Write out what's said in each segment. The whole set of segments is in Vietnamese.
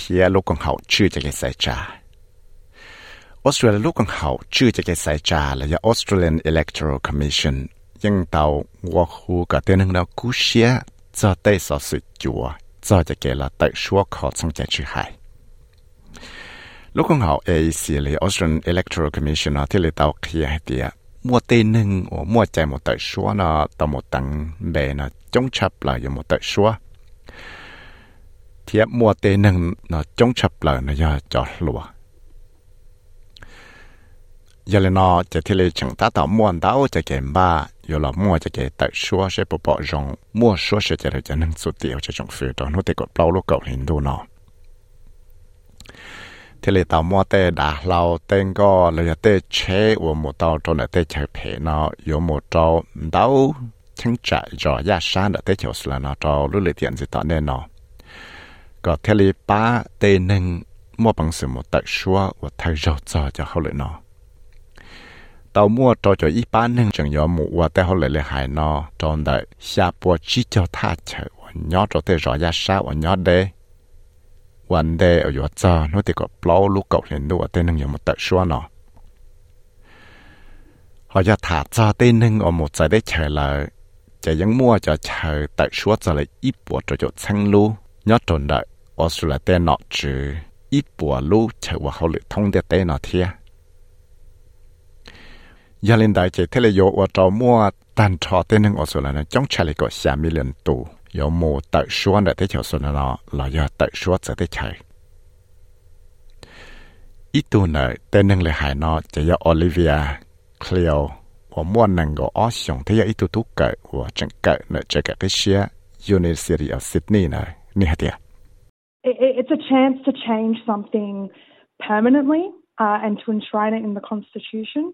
ทียลูกของเขาชื่อจะเกี่ยวใส่จ่าออสเตรเลียลูกของเขาชื่อจะเกี่ยวใส่จ่าและยา Australian Electoral Commission ยังเตาวัวคูกับเตือนหนึ่งเรากู้เสียจะได้สอสื่อจัวจะจะเกี่ยวละแต่ชัวขอสงใจชื่อให้ lúc con học AEC là Australian Electoral Commission nó thì là tàu kia hay tiệt mua tên nâng or mua chạy một tờ số nó tàu một tầng bề nó chống chấp lại một tờ số thì mua tên nâng nó chống chấp lại nó do cho lúa giờ là nó chỉ thì là chẳng ta tàu mua đáo cho cái ba giờ là mua cho cái tờ số sẽ bộ bộ rong mua số sẽ cho cho nâng số tiêu cho trong phía đó nó thì có bao lúc cầu hình đồ nó ที่เลยตามว่าเตด่าเราเต้งก็เลยเตเชว่าหมดตาจนเตเชเพเนาะ有หมดจอดาวทั้งใจจอยาชานเตเชสละเนาะจอรู้เลยเตียนสิตอนเน่เนาะ ก็เทเลป้าเตนึงมั่วบังสมตัดชัวว่าไทยเราจอจะเขาเลยเนาะตามั่วจอจะอีป้านึงจังยอมว่าแต่เขาเลยเลยหายเนาะจนได้下波จีเจ้าท่าเฉยว่าย้อนจอเตจอยาชาว่าย้อนเด วันเดย์อยู่จ้าโน้ตก็ปล่อยลูกเก่าเห็นด้วยเต้นหนึ่งอย่างมันตัดชัวเนาะเขาจะถาจ้าเต้นหนึ่งเอาหมดใจได้เฉยเลยจะยังมั่วจะเฉยตัดชัวจะเลยอีปวดจะจะชั้งรู้ยอดจนได้ ở sửa là tên nọ chứ ít bùa lũ chạy vào hậu lực thông để tên nọ thia. Gia đại chỉ thế là yo ở trâu mua tàn trò tên nâng ở sửa là nó chống chạy lại có xa mi yo mù tại xuống để thế chào là nó là do tại xuống sẽ thế chạy. Ít tu nợ nâng lại hải nó chỉ do Olivia Cleo 我莫能够阿想，他要一度都改，我真改那这个这些 University of Sydney 呢，你还得。？It's a chance to change something permanently uh, and to enshrine it in the Constitution.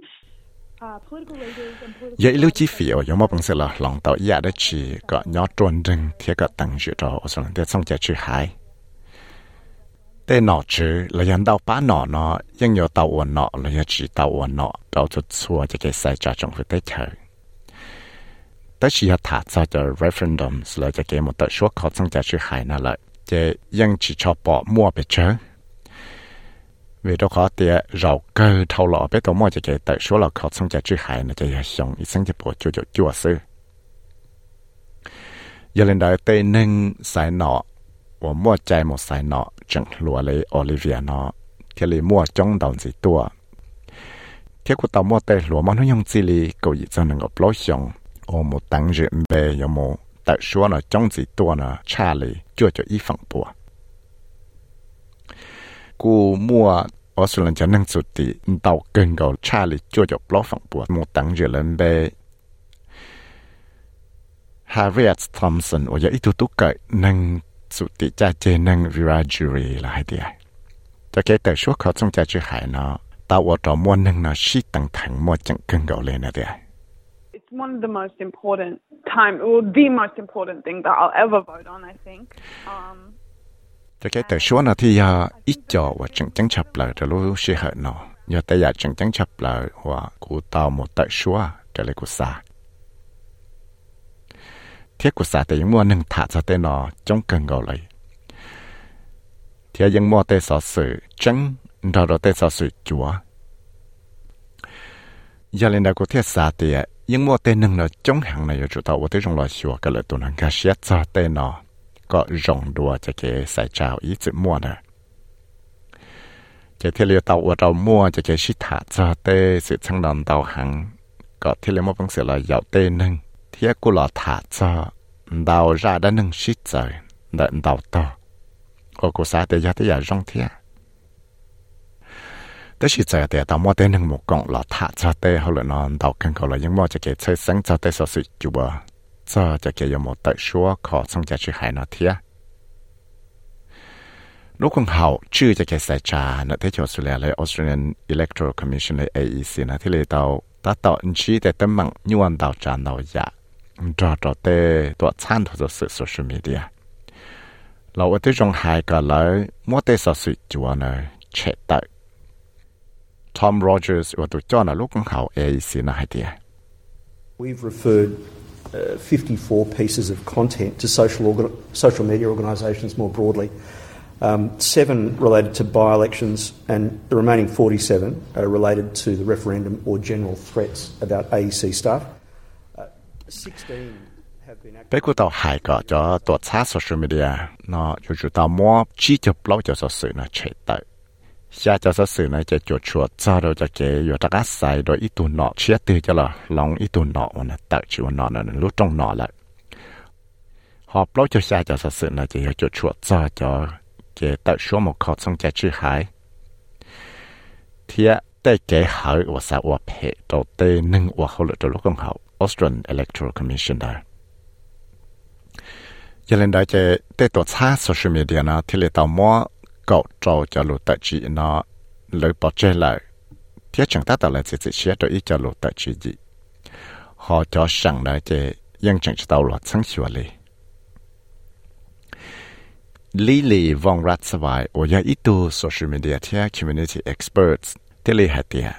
giờ lưu chi phí ở giống bằng sự là lòng tàu ya đó chỉ có nhỏ tròn rừng thì có tăng dự trò ở sau đó xong chạy chữ hai nọ chữ là dân đào bá nọ nó nhưng nhiều tàu uẩn nọ là chỉ tàu uẩn nọ tàu chút xua cho cái sai trả trong việc tế chờ tới khi thả ra cho referendum là cho cái một tờ số khó xong chạy chữ hai จะยังจิชอบปอมั่วไปเชอเวลาขอเตียเราเกิดเท่าหล่อไปตัวมั่วจะเกแต่ชัวเราขอสงจะจื้อหายนะจะยังสงอีสังจะปวดจุดจั่วซื้อยาเลนได้เตนึงสายหนอว่ามั่วใจหมดสายหนอจังหลัวเลยโอลิเวียเนาะเทลีมั่วจ้องดอนสีตัวเที่ยกูตามั่วเตหลัวมันยองจีลีกูอีจังหนึ่งกับโลชงโอหมดตังเรื่องเบยโม แต่ชัวนะจ้องสีตัวนะชาเลยจ้วจะอีฝั่งปัวกูมัวออสเตรเลียจะนั่งสุดที่ดาวเกินกว่าชาเลยจ้วจะปลอฝั่งปัวมูตังเยลันเบฮาร์ริเอตทอมสันโอ้ยอีตุตุกเกนั่งสุดที่จะเจนั่งวิราจูรีละให้เดียจะเกแต่ชัวเขาจงจะจะหายเนาะตาวอดรอมัวนั่งเนาะชีตังถังมัวจังเกินกว่าเลยนะเดีย one of the most important time, well, the most important thing that I'll ever vote on, I think. Um, cho cái từ số nó thì à, ít cho và chẳng chẳng chập lại từ lối sẽ hết nó giờ tới giờ chẳng chẳng chập lại và cụ tao một tại số trở lại cụ xa thiết cụ xa thì những mua nâng thả ra tới nó trong cần gầu lại thì những mua tới sở sự chẳng đó đó tới sở sự chúa. Giờ lên đó cụ thiết xa thì à, nhưng mua tên nâng là chống hàng này chủ tàu tới trong loại sửa cái lợi tụi nó cái xét cho tên nó có rộng đùa cho cái sai trào ý chữ mua nè. Cái thiết liệu tàu ở tàu mua cho cái sĩ thả cho tê sự sang đòn tàu hàng có thiết liệu một bằng sự là dạo tên nâng thiết của là thả cho đào ra đã nâng sĩ trời đợi đào to. Có cô xã tê gia tê giả rong thiết ยยังมัวแต่หนึ่งเนาะจงหังในอยู่จุดตัวว่าที่จงรอชัวกันเลยตัวนั้นก็เสียจะเตนอ có rộng đùa cho cái sai trào ý chữ mua nè cái thiết liệu tàu ở đầu mua cho cái shit hạ cho tê sự thăng đòn tàu hàng có thiết liệu một bằng sự là giàu tê nâng thiết của lọ thả cho đào ra đã nâng shit trời đợn đào to có cô xã tê giá tê giả rong thiết tới khi giờ thì tao mua tên nâng một con lọ thả cho tê hoặc là nó đào cần cầu là những mua cho cái chơi sáng cho tê so sự chủ bờ 这就给有么得说考从家去海那天。 lúc con hậu chưa cho cái sai trà nó thấy cho Australia là Australian Electoral Commission là AEC nó thì Tom Rogers và tụi cho là lúc con hậu AEC nó hay tiệt We've referred uh, 54 pieces of content to social, organ- social media organisations more broadly. Um, seven related to by elections, and the remaining 47 are related to the referendum or general threats about AEC staff. Uh, 16 have been acted. bây giờ tàu hai cái cho tụi xa social media nó chủ chủ tàu mua chỉ cho blog cho sở sự nó chết tới xa cho sở sự này cho chuột chuột, cho đâu cho cái yo ta cái sai rồi ít tuần nọ chia từ cho là lòng ít tuần nọ mà nó chịu nọ nó lúc trong nọ lại họ blog cho xa cho sở sự này chỉ chuột chuột, cho cho cái tự số một khó xong cái chữ hải thì tại cái hải và sao và hệ đầu tê nâng và hậu lực đầu lúc công hậu Australian Electoral Commission đó tổ social media thì cậu trâu cho lụt tự trị nó. Lấy bỏ chế lại thiết chẳng ta tạo lại sẽ sẽ xé cho ý cho lụt tự trị gì họ cho rằng là chế nhưng chẳng tàu lọt sáng sủa lì. Lý lì vong rát sơ vài ở nhà ít tu social media thì community experts. Thì lì hạt tiền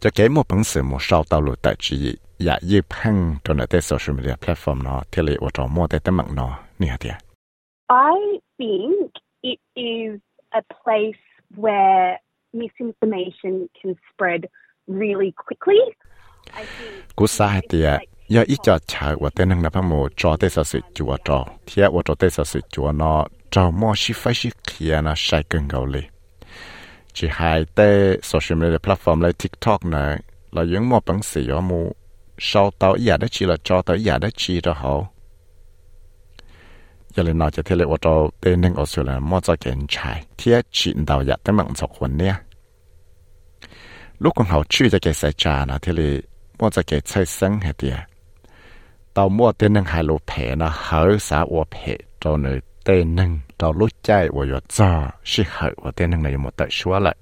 cho cái một bằng sự một sau tàu lụt tự trị dạ dịp hăng cho nó tới social media platform nó. Thì lì ở trong mua tới tấm mạng nó nè hạt tiền I think it is a place where misinformation can spread really quickly. Cú sa hạt tiệt giờ ít cho chạy và tên năng là một cho tới sở sự chúa cho thì ở cho tới sở sự chúa nó cho mua shi phải shi kia nó sai lì. Chỉ hai tới social media platform like TikTok này là những mua bằng sự ở mu sau tao giờ đó chỉ là cho tới giờ đó chỉ đó hậu giờ lên nói cho thế là ở cho tên năng ở là mua cho cái chạy thì chỉ đào giờ tới mạng chọc quần nè lúc còn hậu chữ cho cái sai trà nó thì là mua cho cái chạy sinh hết đi, tàu mua tên năng hai lô phe nó hở xã của phe cho nơi tên năng tàu lúc chạy và yo cho sĩ hở và tên năng này một tại số lại.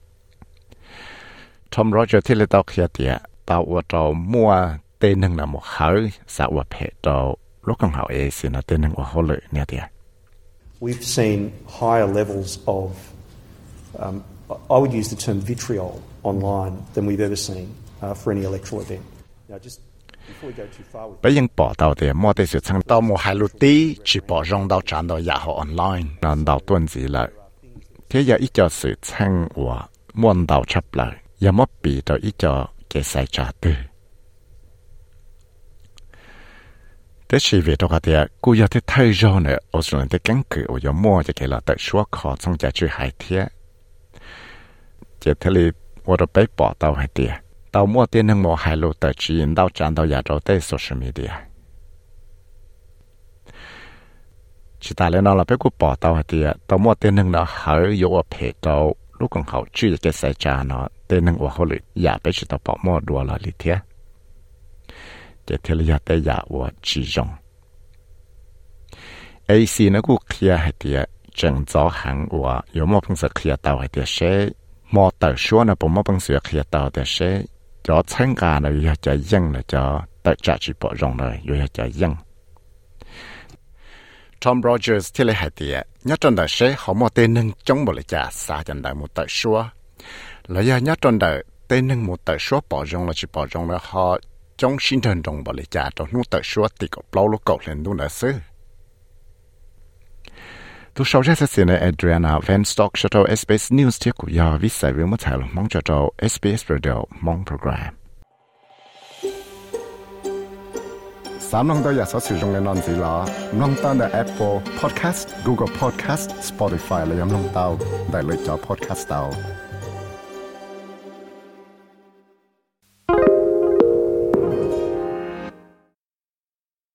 Tom Roger thì là tàu kia đi, tàu của tàu mua tên năng là một hở xã của phe tàu lúc còn hậu ấy xin tên năng của họ lợi nè tiệt We've seen higher levels of, um, I would use the term vitriol online than we've ever seen uh, for any electoral event. Now, just bây giờ bỏ tàu thì mua tới sự thằng tàu mua hai lô tí chỉ bỏ rong tàu tràn tàu nhà họ online. Nên tàu tuần gì lại thế giờ ít cho sự thằng của muôn tàu chấp lại giờ mất bị tàu ít cho cái sai trả tư thế chỉ vì đó thì cô giờ thế thay rồi nữa ở chỗ này cái cử ở giờ mua cho cái là tại số khó trong giá trị hai thiết chỉ thế là 我都被报道还点，到末点能莫海路的指引到站到亚洲的 จะเคลียแต่ยาวจีจงไอซีนะกูเคลียให้เดียจังจ้อหังว่าอยู่มอเพิ่งจะเคลียเตาให้เดียเช่มอเตอชัวนะผมมอเพิ่งเสือเคลียเตาเดียเช่จอเชิงการเลยอยากจะยั่งเลยจอแต่จะจีปอรงเลยอยู่อยากจะยั่ง Tom Rogers ที่เลยให้เดีย nhất trong đời sẽ họ mò tên nâng chống bộ lại trả xa chẳng đời một tờ xua. Lời nhất trong đời tên nâng một tờ xua bỏ rong là chỉ bỏ rong là họ จงชินเดินตรงบริจาตนู่นแต่ชัวติกับเปล่าลูกเก่เล่นนู่นนะซื้อทุกชาวเชสเซียนเอเดรียนาแฟนสต็อกชัตเตอร์เอสเปซนิวส์เที่ยวกุยาวิสัยวิวมาถ่ายลงมองจัตเตอร์เอสเปซเรดิโอมองโปรแกรมสามน้องตัวอยากสอสื่อตรงในนอนสีล้อน้องตั้งแต่ Apple Podcast Google Podcast Spotify และยังน้องเตาได้เลยจอ Podcast เตา